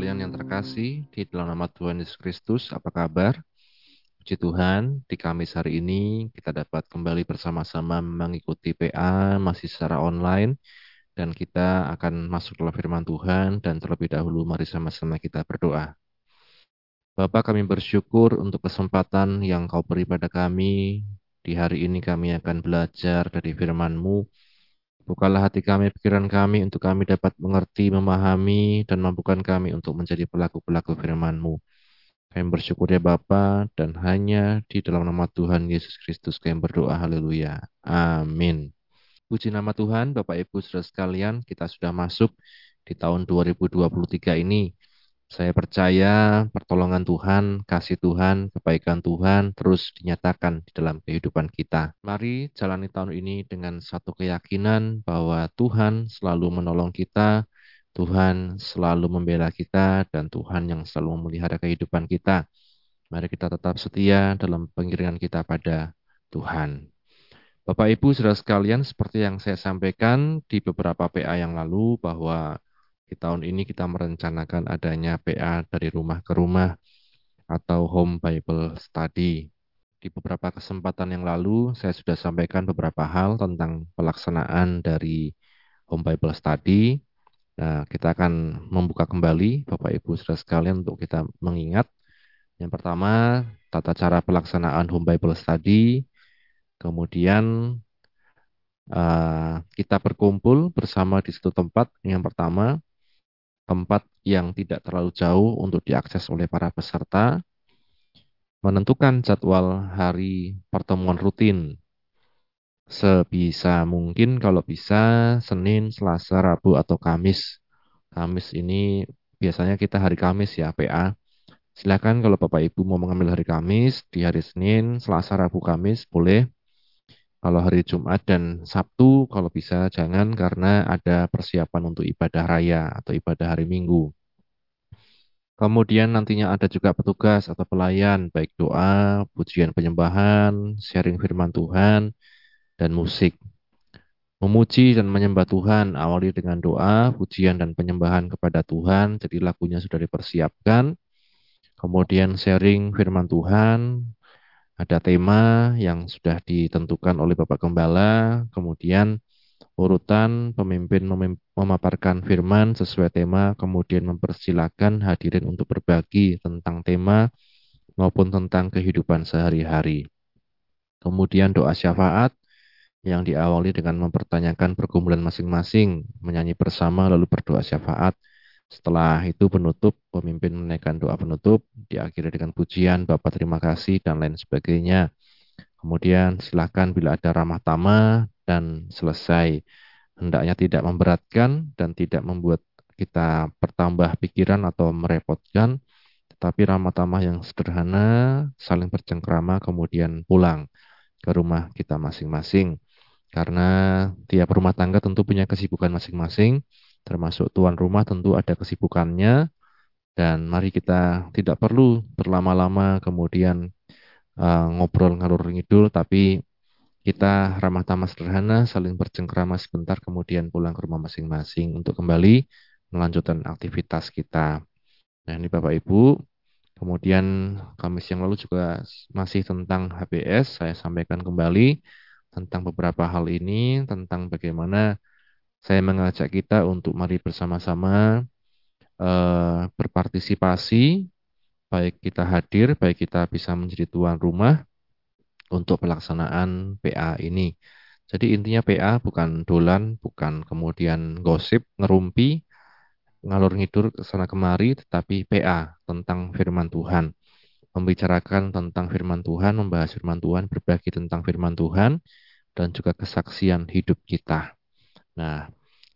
sekalian yang terkasih, di dalam nama Tuhan Yesus Kristus, apa kabar? Puji Tuhan, di Kamis hari ini kita dapat kembali bersama-sama mengikuti PA masih secara online dan kita akan masuk dalam firman Tuhan dan terlebih dahulu mari sama-sama kita berdoa. Bapak kami bersyukur untuk kesempatan yang kau beri pada kami. Di hari ini kami akan belajar dari firman-Mu Bukalah hati kami, pikiran kami, untuk kami dapat mengerti, memahami, dan mampukan kami untuk menjadi pelaku-pelaku firman-Mu. Kami bersyukur ya Bapa, dan hanya di dalam nama Tuhan Yesus Kristus kami berdoa. Haleluya. Amin. Puji nama Tuhan, Bapak Ibu Saudara sekalian, kita sudah masuk di tahun 2023 ini. Saya percaya pertolongan Tuhan, kasih Tuhan, kebaikan Tuhan terus dinyatakan di dalam kehidupan kita. Mari jalani tahun ini dengan satu keyakinan bahwa Tuhan selalu menolong kita, Tuhan selalu membela kita, dan Tuhan yang selalu memelihara kehidupan kita. Mari kita tetap setia dalam pengiringan kita pada Tuhan. Bapak Ibu saudara sekalian, seperti yang saya sampaikan di beberapa PA yang lalu bahwa di tahun ini kita merencanakan adanya PA dari rumah ke rumah atau Home Bible Study. Di beberapa kesempatan yang lalu saya sudah sampaikan beberapa hal tentang pelaksanaan dari Home Bible Study. Nah, kita akan membuka kembali Bapak Ibu Saudara sekalian untuk kita mengingat. Yang pertama, tata cara pelaksanaan Home Bible Study. Kemudian uh, kita berkumpul bersama di satu tempat. Yang pertama, tempat yang tidak terlalu jauh untuk diakses oleh para peserta, menentukan jadwal hari pertemuan rutin. Sebisa mungkin kalau bisa Senin, Selasa, Rabu, atau Kamis. Kamis ini biasanya kita hari Kamis ya PA. Silakan kalau Bapak Ibu mau mengambil hari Kamis, di hari Senin, Selasa, Rabu, Kamis boleh. Kalau hari Jumat dan Sabtu, kalau bisa jangan karena ada persiapan untuk ibadah raya atau ibadah hari Minggu. Kemudian nantinya ada juga petugas atau pelayan, baik doa, pujian penyembahan, sharing firman Tuhan, dan musik. Memuji dan menyembah Tuhan, awali dengan doa, pujian, dan penyembahan kepada Tuhan, jadi lagunya sudah dipersiapkan. Kemudian sharing firman Tuhan, ada tema yang sudah ditentukan oleh Bapak Gembala, kemudian urutan pemimpin memaparkan firman sesuai tema, kemudian mempersilahkan hadirin untuk berbagi tentang tema maupun tentang kehidupan sehari-hari. Kemudian doa syafaat yang diawali dengan mempertanyakan pergumulan masing-masing, menyanyi bersama lalu berdoa syafaat. Setelah itu penutup, pemimpin menaikkan doa penutup, diakhiri dengan pujian, Bapak terima kasih, dan lain sebagainya. Kemudian silakan bila ada ramah tamah dan selesai. Hendaknya tidak memberatkan dan tidak membuat kita bertambah pikiran atau merepotkan, tetapi ramah tamah yang sederhana, saling bercengkrama, kemudian pulang ke rumah kita masing-masing. Karena tiap rumah tangga tentu punya kesibukan masing-masing, termasuk tuan rumah tentu ada kesibukannya dan mari kita tidak perlu berlama-lama kemudian uh, ngobrol ngalur ngidul tapi kita ramah tamah sederhana saling bercengkrama sebentar kemudian pulang ke rumah masing-masing untuk kembali melanjutkan aktivitas kita. Nah ini Bapak Ibu, kemudian Kamis yang lalu juga masih tentang HBS saya sampaikan kembali tentang beberapa hal ini tentang bagaimana saya mengajak kita untuk mari bersama-sama uh, berpartisipasi, baik kita hadir, baik kita bisa menjadi tuan rumah untuk pelaksanaan PA ini. Jadi intinya PA bukan dolan, bukan kemudian gosip, ngerumpi, ngalur ngidur ke sana kemari, tetapi PA tentang firman Tuhan. Membicarakan tentang firman Tuhan, membahas firman Tuhan, berbagi tentang firman Tuhan, dan juga kesaksian hidup kita. Nah,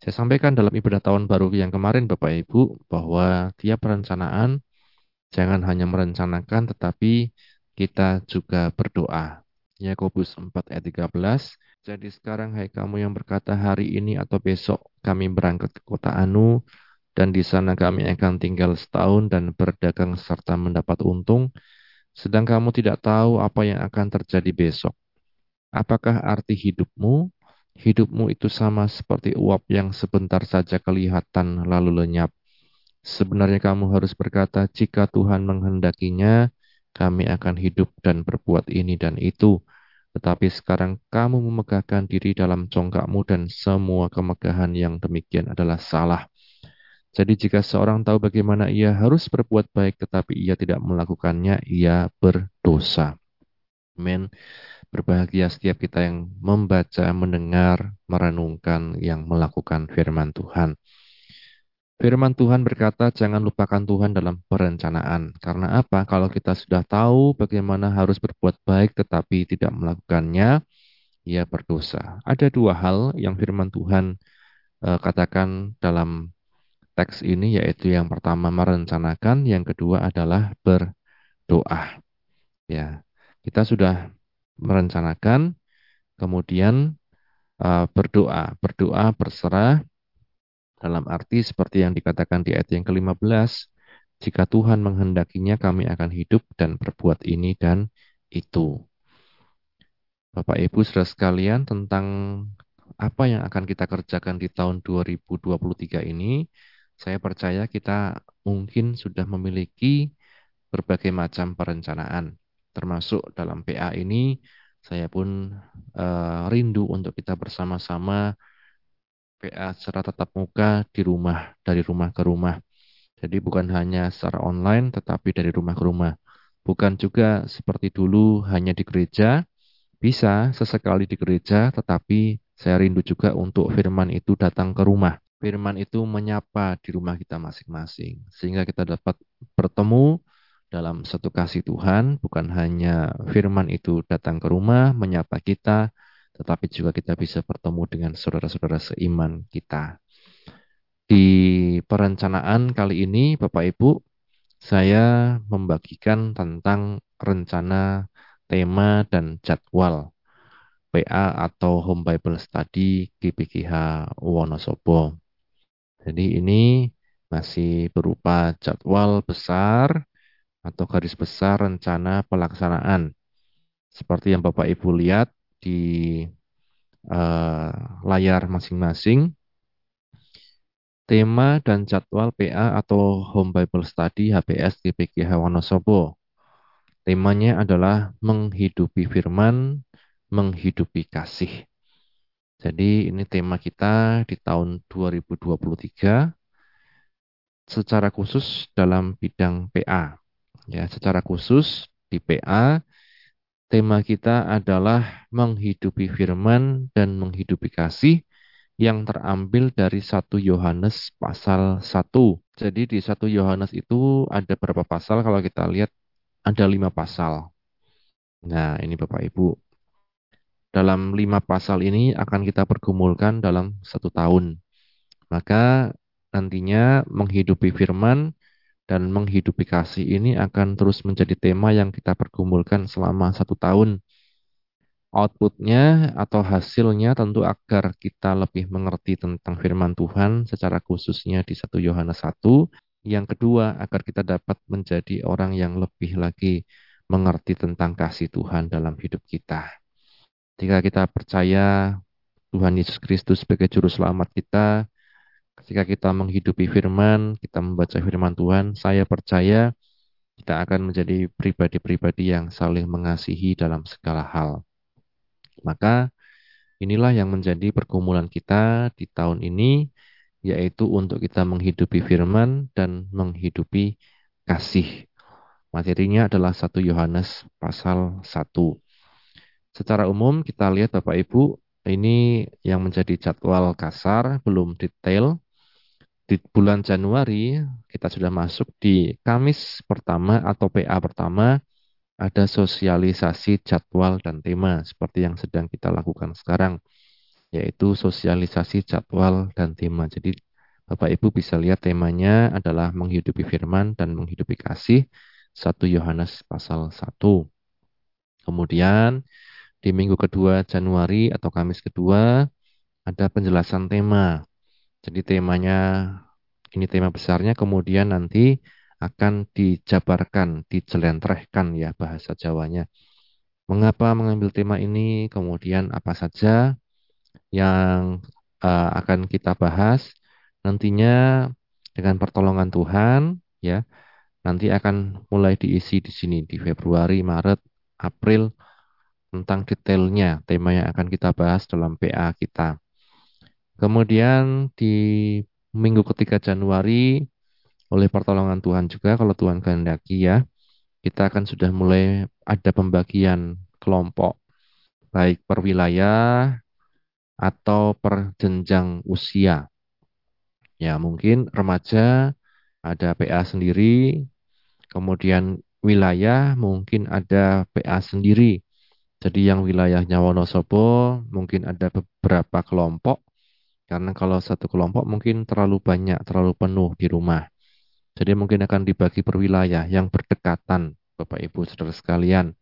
saya sampaikan dalam ibadah tahun baru yang kemarin Bapak Ibu bahwa tiap perencanaan jangan hanya merencanakan tetapi kita juga berdoa. Yakobus 4 ayat 13. Jadi sekarang hai kamu yang berkata hari ini atau besok kami berangkat ke kota Anu dan di sana kami akan tinggal setahun dan berdagang serta mendapat untung sedang kamu tidak tahu apa yang akan terjadi besok. Apakah arti hidupmu? Hidupmu itu sama seperti uap yang sebentar saja kelihatan lalu lenyap. Sebenarnya kamu harus berkata, jika Tuhan menghendakinya, kami akan hidup dan berbuat ini dan itu. Tetapi sekarang kamu memegahkan diri dalam congkakmu dan semua kemegahan yang demikian adalah salah. Jadi jika seorang tahu bagaimana ia harus berbuat baik tetapi ia tidak melakukannya, ia berdosa. Amin. Berbahagia setiap kita yang membaca, mendengar, merenungkan, yang melakukan firman Tuhan. Firman Tuhan berkata, jangan lupakan Tuhan dalam perencanaan. Karena apa? Kalau kita sudah tahu bagaimana harus berbuat baik tetapi tidak melakukannya, ia berdosa. Ada dua hal yang firman Tuhan uh, katakan dalam teks ini, yaitu yang pertama merencanakan, yang kedua adalah berdoa. Ya, kita sudah merencanakan, kemudian uh, berdoa, berdoa berserah dalam arti seperti yang dikatakan di ayat yang ke-15, jika Tuhan menghendakinya kami akan hidup dan berbuat ini dan itu. Bapak Ibu saudara sekalian tentang apa yang akan kita kerjakan di tahun 2023 ini, saya percaya kita mungkin sudah memiliki berbagai macam perencanaan. Termasuk dalam PA ini, saya pun uh, rindu untuk kita bersama-sama PA secara tatap muka di rumah, dari rumah ke rumah. Jadi bukan hanya secara online, tetapi dari rumah ke rumah. Bukan juga seperti dulu hanya di gereja, bisa sesekali di gereja, tetapi saya rindu juga untuk firman itu datang ke rumah. Firman itu menyapa di rumah kita masing-masing, sehingga kita dapat bertemu dalam satu kasih Tuhan, bukan hanya firman itu datang ke rumah, menyapa kita, tetapi juga kita bisa bertemu dengan saudara-saudara seiman kita. Di perencanaan kali ini, Bapak Ibu, saya membagikan tentang rencana, tema, dan jadwal PA atau Home Bible Study GPGH Wonosobo. Jadi ini masih berupa jadwal besar atau garis besar rencana pelaksanaan. Seperti yang Bapak Ibu lihat di uh, layar masing-masing. Tema dan jadwal PA atau Home Bible Study HBS GPGH Wonosobo. Temanya adalah menghidupi firman, menghidupi kasih. Jadi ini tema kita di tahun 2023 secara khusus dalam bidang PA. Ya, secara khusus di PA Tema kita adalah menghidupi firman dan menghidupi kasih yang terambil dari 1 Yohanes pasal 1. Jadi di 1 Yohanes itu ada berapa pasal kalau kita lihat ada lima pasal. Nah ini Bapak Ibu. Dalam lima pasal ini akan kita pergumulkan dalam satu tahun. Maka nantinya menghidupi firman dan menghidupi kasih ini akan terus menjadi tema yang kita pergumulkan selama satu tahun. Outputnya atau hasilnya tentu agar kita lebih mengerti tentang firman Tuhan secara khususnya di 1 Yohanes 1. Yang kedua, agar kita dapat menjadi orang yang lebih lagi mengerti tentang kasih Tuhan dalam hidup kita. Jika kita percaya Tuhan Yesus Kristus sebagai juru selamat kita, Ketika kita menghidupi firman, kita membaca firman Tuhan, saya percaya kita akan menjadi pribadi-pribadi yang saling mengasihi dalam segala hal. Maka inilah yang menjadi pergumulan kita di tahun ini, yaitu untuk kita menghidupi firman dan menghidupi kasih. Materinya adalah 1 Yohanes pasal 1. Secara umum kita lihat Bapak Ibu, ini yang menjadi jadwal kasar, belum detail, di bulan Januari kita sudah masuk di Kamis pertama atau PA pertama ada sosialisasi jadwal dan tema seperti yang sedang kita lakukan sekarang yaitu sosialisasi jadwal dan tema. Jadi Bapak Ibu bisa lihat temanya adalah menghidupi firman dan menghidupi kasih 1 Yohanes pasal 1. Kemudian di minggu kedua Januari atau Kamis kedua ada penjelasan tema jadi temanya ini tema besarnya kemudian nanti akan dijabarkan, dijelentrehkan ya bahasa Jawanya. Mengapa mengambil tema ini, kemudian apa saja yang uh, akan kita bahas. Nantinya dengan pertolongan Tuhan ya nanti akan mulai diisi di sini di Februari, Maret, April tentang detailnya tema yang akan kita bahas dalam PA kita. Kemudian di minggu ketiga Januari oleh pertolongan Tuhan juga kalau Tuhan kehendaki ya kita akan sudah mulai ada pembagian kelompok baik per wilayah atau per jenjang usia. Ya, mungkin remaja ada PA sendiri, kemudian wilayah mungkin ada PA sendiri. Jadi yang wilayahnya Wonosobo mungkin ada beberapa kelompok, karena kalau satu kelompok mungkin terlalu banyak, terlalu penuh di rumah. Jadi mungkin akan dibagi per wilayah yang berdekatan, Bapak Ibu Saudara sekalian.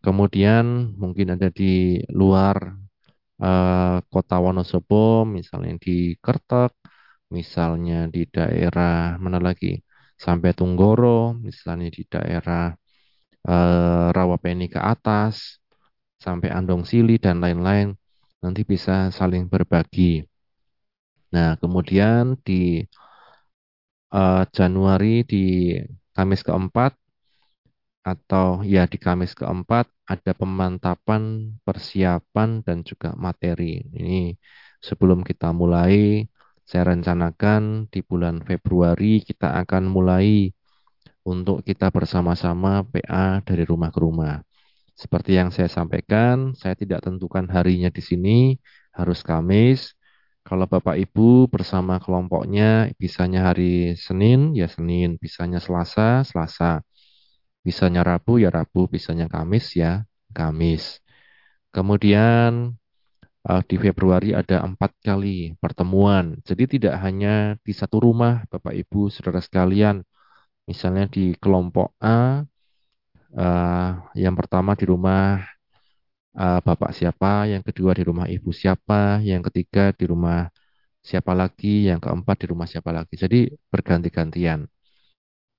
Kemudian mungkin ada di luar uh, kota Wonosobo, misalnya di Kertek, misalnya di daerah mana lagi, sampai Tunggoro, misalnya di daerah uh, Rawapeni ke atas, sampai Andong Sili dan lain-lain, nanti bisa saling berbagi. Nah, kemudian di uh, Januari di Kamis keempat atau ya di Kamis keempat ada pemantapan, persiapan dan juga materi. Ini sebelum kita mulai, saya rencanakan di bulan Februari kita akan mulai untuk kita bersama-sama PA dari rumah ke rumah. Seperti yang saya sampaikan, saya tidak tentukan harinya di sini, harus Kamis. Kalau Bapak Ibu bersama kelompoknya, bisanya hari Senin, ya Senin, bisanya Selasa, Selasa. Bisanya Rabu ya Rabu, bisanya Kamis ya Kamis. Kemudian uh, di Februari ada empat kali pertemuan. Jadi tidak hanya di satu rumah, Bapak Ibu, saudara sekalian. Misalnya di kelompok A, uh, yang pertama di rumah uh, Bapak siapa, yang kedua di rumah Ibu siapa, yang ketiga di rumah siapa lagi, yang keempat di rumah siapa lagi. Jadi berganti-gantian.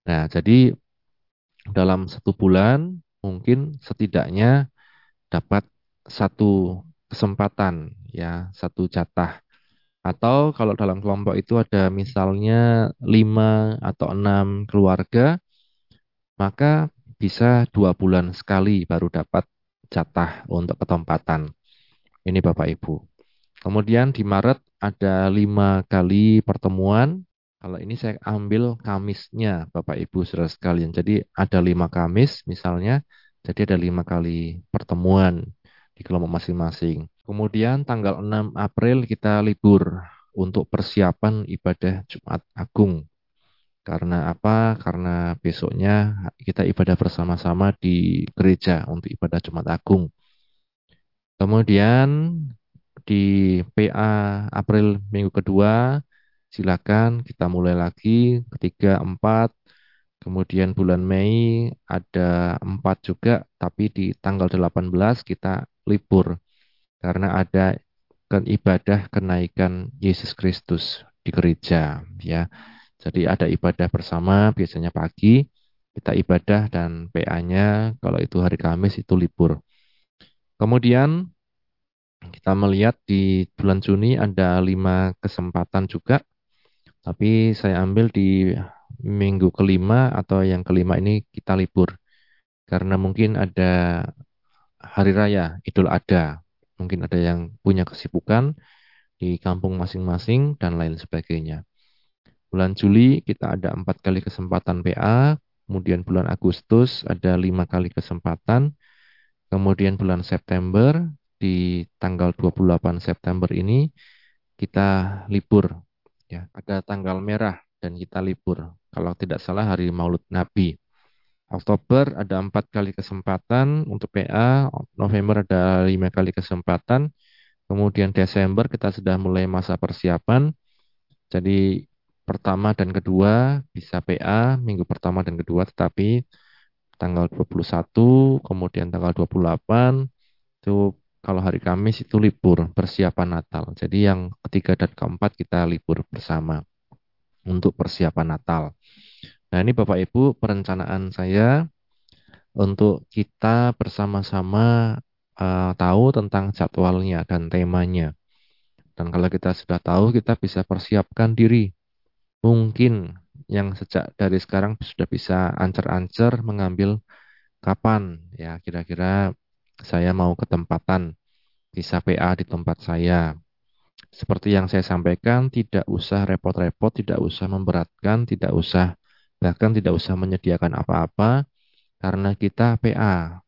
Nah, jadi dalam satu bulan mungkin setidaknya dapat satu kesempatan ya satu jatah atau kalau dalam kelompok itu ada misalnya lima atau enam keluarga maka bisa dua bulan sekali baru dapat jatah untuk ketempatan ini Bapak Ibu kemudian di Maret ada lima kali pertemuan kalau ini saya ambil Kamisnya, Bapak Ibu saudara sekalian. Jadi ada lima Kamis misalnya, jadi ada lima kali pertemuan di kelompok masing-masing. Kemudian tanggal 6 April kita libur untuk persiapan ibadah Jumat Agung. Karena apa? Karena besoknya kita ibadah bersama-sama di gereja untuk ibadah Jumat Agung. Kemudian di PA April minggu kedua silakan kita mulai lagi ketiga empat kemudian bulan Mei ada empat juga tapi di tanggal 18 kita libur karena ada ibadah kenaikan Yesus Kristus di gereja ya jadi ada ibadah bersama biasanya pagi kita ibadah dan PA-nya kalau itu hari Kamis itu libur kemudian kita melihat di bulan Juni ada lima kesempatan juga tapi saya ambil di minggu kelima atau yang kelima ini kita libur. Karena mungkin ada hari raya Idul Adha. Mungkin ada yang punya kesibukan di kampung masing-masing dan lain sebagainya. Bulan Juli kita ada empat kali kesempatan PA, kemudian bulan Agustus ada lima kali kesempatan, kemudian bulan September di tanggal 28 September ini kita libur ya ada tanggal merah dan kita libur. Kalau tidak salah hari Maulud Nabi. Oktober ada empat kali kesempatan untuk PA November ada lima kali kesempatan kemudian Desember kita sudah mulai masa persiapan. Jadi pertama dan kedua bisa PA minggu pertama dan kedua tetapi tanggal 21 kemudian tanggal 28 itu kalau hari Kamis itu libur persiapan Natal. Jadi yang ketiga dan keempat kita libur bersama untuk persiapan Natal. Nah ini Bapak Ibu perencanaan saya untuk kita bersama-sama uh, tahu tentang jadwalnya dan temanya. Dan kalau kita sudah tahu, kita bisa persiapkan diri mungkin yang sejak dari sekarang sudah bisa ancer-ancer mengambil kapan ya kira-kira saya mau ketempatan bisa PA di tempat saya. Seperti yang saya sampaikan, tidak usah repot-repot, tidak usah memberatkan, tidak usah bahkan tidak usah menyediakan apa-apa karena kita PA.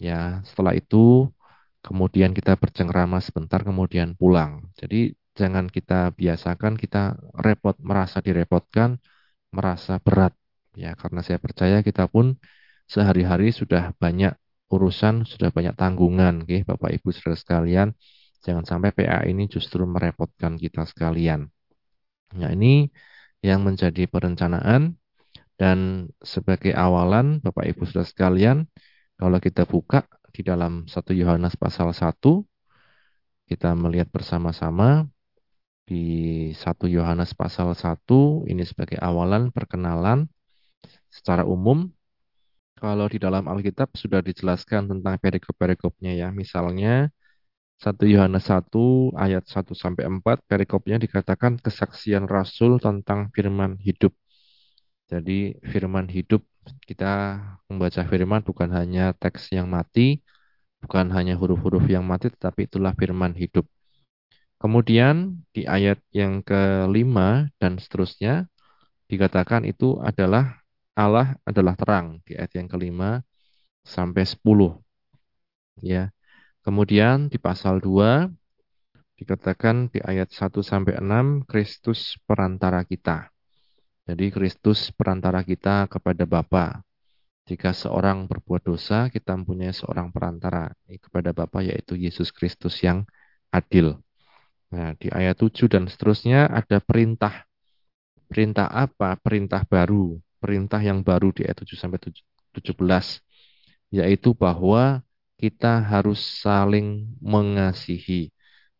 Ya, setelah itu kemudian kita bercengkrama sebentar kemudian pulang. Jadi jangan kita biasakan kita repot merasa direpotkan, merasa berat. Ya, karena saya percaya kita pun sehari-hari sudah banyak urusan, sudah banyak tanggungan, okay? Bapak Ibu Saudara sekalian. Jangan sampai PA ini justru merepotkan kita sekalian. Nah, ini yang menjadi perencanaan dan sebagai awalan Bapak Ibu Saudara sekalian, kalau kita buka di dalam 1 Yohanes pasal 1, kita melihat bersama-sama di 1 Yohanes pasal 1, ini sebagai awalan perkenalan secara umum. Kalau di dalam Alkitab sudah dijelaskan tentang perikop-perikopnya ya. Misalnya 1 Yohanes 1 ayat 1 sampai 4 perikopnya dikatakan kesaksian rasul tentang firman hidup. Jadi firman hidup kita membaca firman bukan hanya teks yang mati, bukan hanya huruf-huruf yang mati, tetapi itulah firman hidup. Kemudian di ayat yang kelima dan seterusnya dikatakan itu adalah Allah adalah terang di ayat yang kelima sampai sepuluh. Ya. Kemudian di pasal 2 dikatakan di ayat 1 sampai 6 Kristus perantara kita. Jadi Kristus perantara kita kepada Bapa. Jika seorang berbuat dosa, kita mempunyai seorang perantara kepada Bapa yaitu Yesus Kristus yang adil. Nah, di ayat 7 dan seterusnya ada perintah. Perintah apa? Perintah baru. Perintah yang baru di ayat 7 sampai 17 yaitu bahwa kita harus saling mengasihi.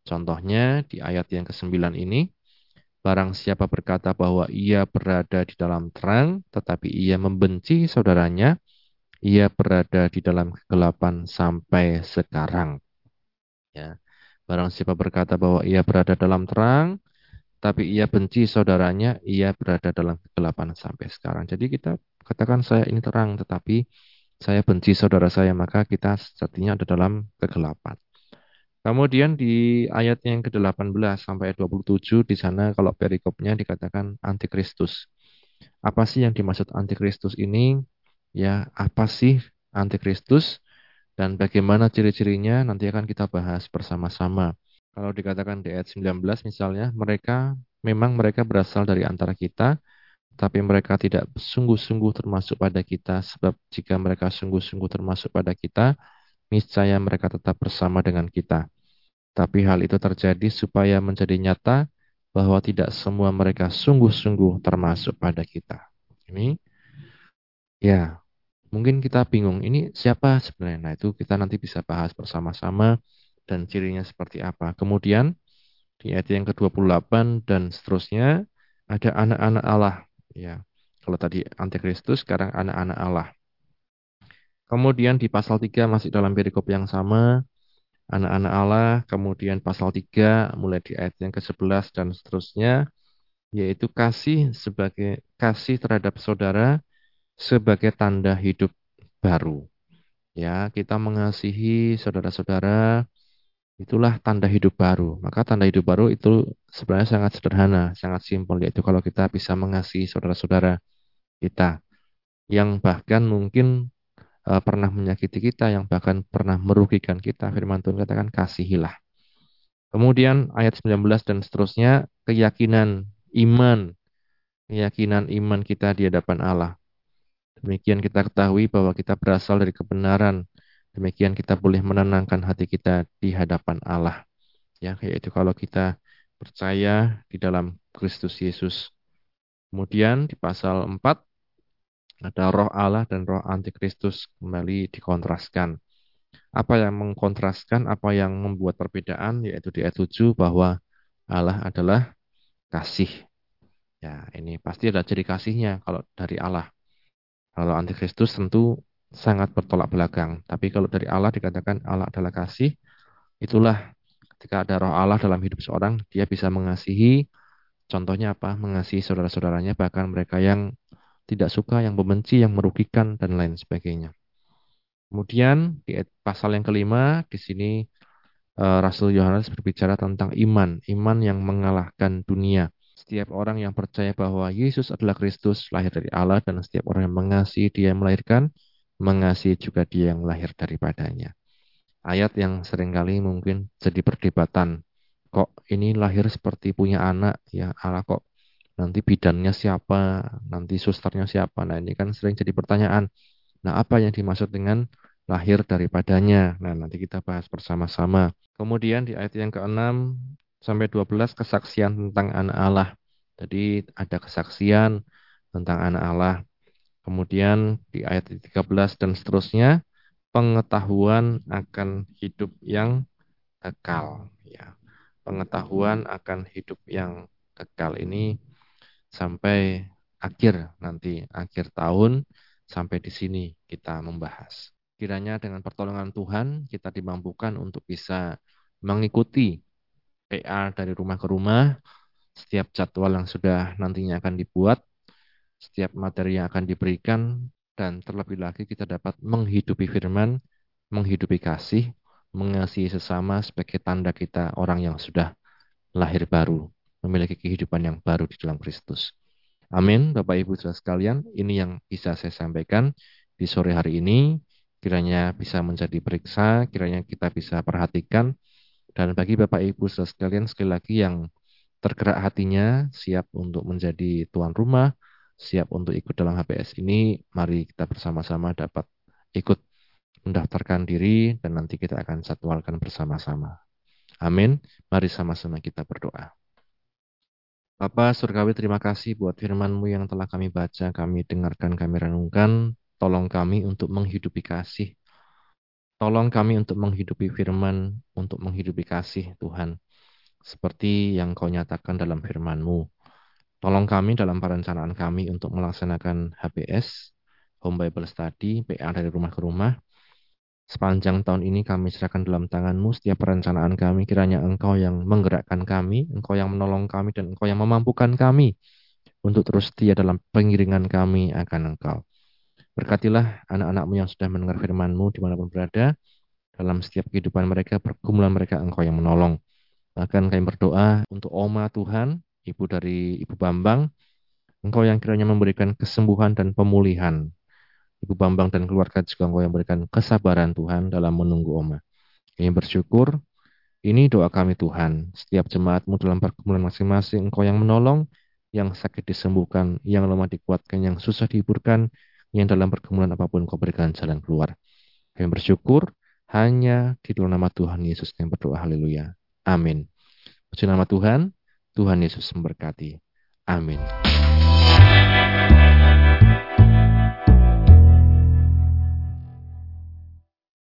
Contohnya di ayat yang ke-9 ini Barang siapa berkata bahwa ia berada di dalam terang, tetapi ia membenci saudaranya, ia berada di dalam kegelapan sampai sekarang. Ya. Barang siapa berkata bahwa ia berada dalam terang, tapi ia benci saudaranya, ia berada dalam kegelapan sampai sekarang. Jadi kita katakan saya ini terang, tetapi saya benci saudara saya, maka kita sejatinya ada dalam kegelapan. Kemudian di ayat yang ke-18 sampai 27 di sana kalau perikopnya dikatakan antikristus. Apa sih yang dimaksud antikristus ini? Ya, apa sih antikristus dan bagaimana ciri-cirinya nanti akan kita bahas bersama-sama. Kalau dikatakan di ayat 19 misalnya, mereka memang mereka berasal dari antara kita, tapi mereka tidak sungguh-sungguh termasuk pada kita sebab jika mereka sungguh-sungguh termasuk pada kita, niscaya mereka tetap bersama dengan kita. Tapi hal itu terjadi supaya menjadi nyata bahwa tidak semua mereka sungguh-sungguh termasuk pada kita. Ini ya, mungkin kita bingung ini siapa sebenarnya. Nah, itu kita nanti bisa bahas bersama-sama dan cirinya seperti apa. Kemudian di ayat yang ke-28 dan seterusnya ada anak-anak Allah ya. Kalau tadi antikristus sekarang anak-anak Allah. Kemudian di pasal 3 masih dalam perikop yang sama, anak-anak Allah, kemudian pasal 3 mulai di ayat yang ke-11 dan seterusnya, yaitu kasih sebagai kasih terhadap saudara sebagai tanda hidup baru. Ya, kita mengasihi saudara-saudara itulah tanda hidup baru. Maka tanda hidup baru itu sebenarnya sangat sederhana, sangat simpel yaitu kalau kita bisa mengasihi saudara-saudara kita yang bahkan mungkin uh, pernah menyakiti kita, yang bahkan pernah merugikan kita, firman Tuhan katakan kasihilah. Kemudian ayat 19 dan seterusnya, keyakinan iman, keyakinan iman kita di hadapan Allah. Demikian kita ketahui bahwa kita berasal dari kebenaran. Demikian kita boleh menenangkan hati kita di hadapan Allah. Ya, yaitu kalau kita percaya di dalam Kristus Yesus. Kemudian di pasal 4 ada roh Allah dan roh antikristus kembali dikontraskan. Apa yang mengkontraskan, apa yang membuat perbedaan, yaitu di ayat 7 bahwa Allah adalah kasih. Ya, ini pasti ada ciri kasihnya kalau dari Allah. Kalau antikristus tentu sangat bertolak belakang. Tapi kalau dari Allah dikatakan Allah adalah kasih, itulah ketika ada roh Allah dalam hidup seorang, dia bisa mengasihi Contohnya apa? Mengasihi saudara-saudaranya, bahkan mereka yang tidak suka, yang membenci, yang merugikan, dan lain sebagainya. Kemudian di pasal yang kelima, di sini eh, Rasul Yohanes berbicara tentang iman, iman yang mengalahkan dunia. Setiap orang yang percaya bahwa Yesus adalah Kristus, lahir dari Allah, dan setiap orang yang mengasihi dia yang melahirkan, mengasihi juga dia yang lahir daripadanya. Ayat yang sering kali mungkin jadi perdebatan kok ini lahir seperti punya anak? Ya Allah kok nanti bidannya siapa? Nanti susternya siapa? Nah ini kan sering jadi pertanyaan. Nah apa yang dimaksud dengan lahir daripadanya? Nah nanti kita bahas bersama-sama. Kemudian di ayat yang ke-6 sampai 12 kesaksian tentang anak Allah jadi ada kesaksian tentang anak Allah kemudian di ayat 13 dan seterusnya pengetahuan akan hidup yang kekal ya pengetahuan akan hidup yang kekal ini sampai akhir nanti akhir tahun sampai di sini kita membahas. Kiranya dengan pertolongan Tuhan kita dimampukan untuk bisa mengikuti PA dari rumah ke rumah, setiap jadwal yang sudah nantinya akan dibuat, setiap materi yang akan diberikan, dan terlebih lagi kita dapat menghidupi firman, menghidupi kasih, mengasihi sesama sebagai tanda kita orang yang sudah lahir baru, memiliki kehidupan yang baru di dalam Kristus. Amin, Bapak Ibu saudara sekalian, ini yang bisa saya sampaikan di sore hari ini. Kiranya bisa menjadi periksa, kiranya kita bisa perhatikan. Dan bagi Bapak Ibu saudara sekalian, sekali lagi yang tergerak hatinya, siap untuk menjadi tuan rumah, siap untuk ikut dalam HPS ini, mari kita bersama-sama dapat ikut mendaftarkan diri dan nanti kita akan jadwalkan bersama-sama. Amin. Mari sama-sama kita berdoa. Bapak Surgawi terima kasih buat firman-Mu yang telah kami baca, kami dengarkan, kami renungkan. Tolong kami untuk menghidupi kasih. Tolong kami untuk menghidupi firman, untuk menghidupi kasih Tuhan. Seperti yang kau nyatakan dalam firman-Mu. Tolong kami dalam perencanaan kami untuk melaksanakan HBS, Home Bible Study, PA dari rumah ke rumah, Sepanjang tahun ini kami serahkan dalam tanganmu setiap perencanaan kami. Kiranya engkau yang menggerakkan kami, engkau yang menolong kami, dan engkau yang memampukan kami untuk terus setia dalam pengiringan kami akan engkau. Berkatilah anak-anakmu yang sudah mendengar firmanmu di mana pun berada. Dalam setiap kehidupan mereka, pergumulan mereka, engkau yang menolong. Bahkan kami berdoa untuk Oma Tuhan, ibu dari Ibu Bambang, engkau yang kiranya memberikan kesembuhan dan pemulihan Ibu Bambang dan keluarga juga engkau yang berikan kesabaran Tuhan dalam menunggu Oma. Kami bersyukur, ini doa kami Tuhan. Setiap jemaatmu dalam pergumulan masing-masing, engkau yang menolong, yang sakit disembuhkan, yang lemah dikuatkan, yang susah dihiburkan, yang dalam pergumulan apa pun kau berikan jalan keluar. Kami bersyukur, hanya di dalam nama Tuhan Yesus yang berdoa. Haleluya. Amin. Puji nama Tuhan, Tuhan Yesus memberkati. Amin.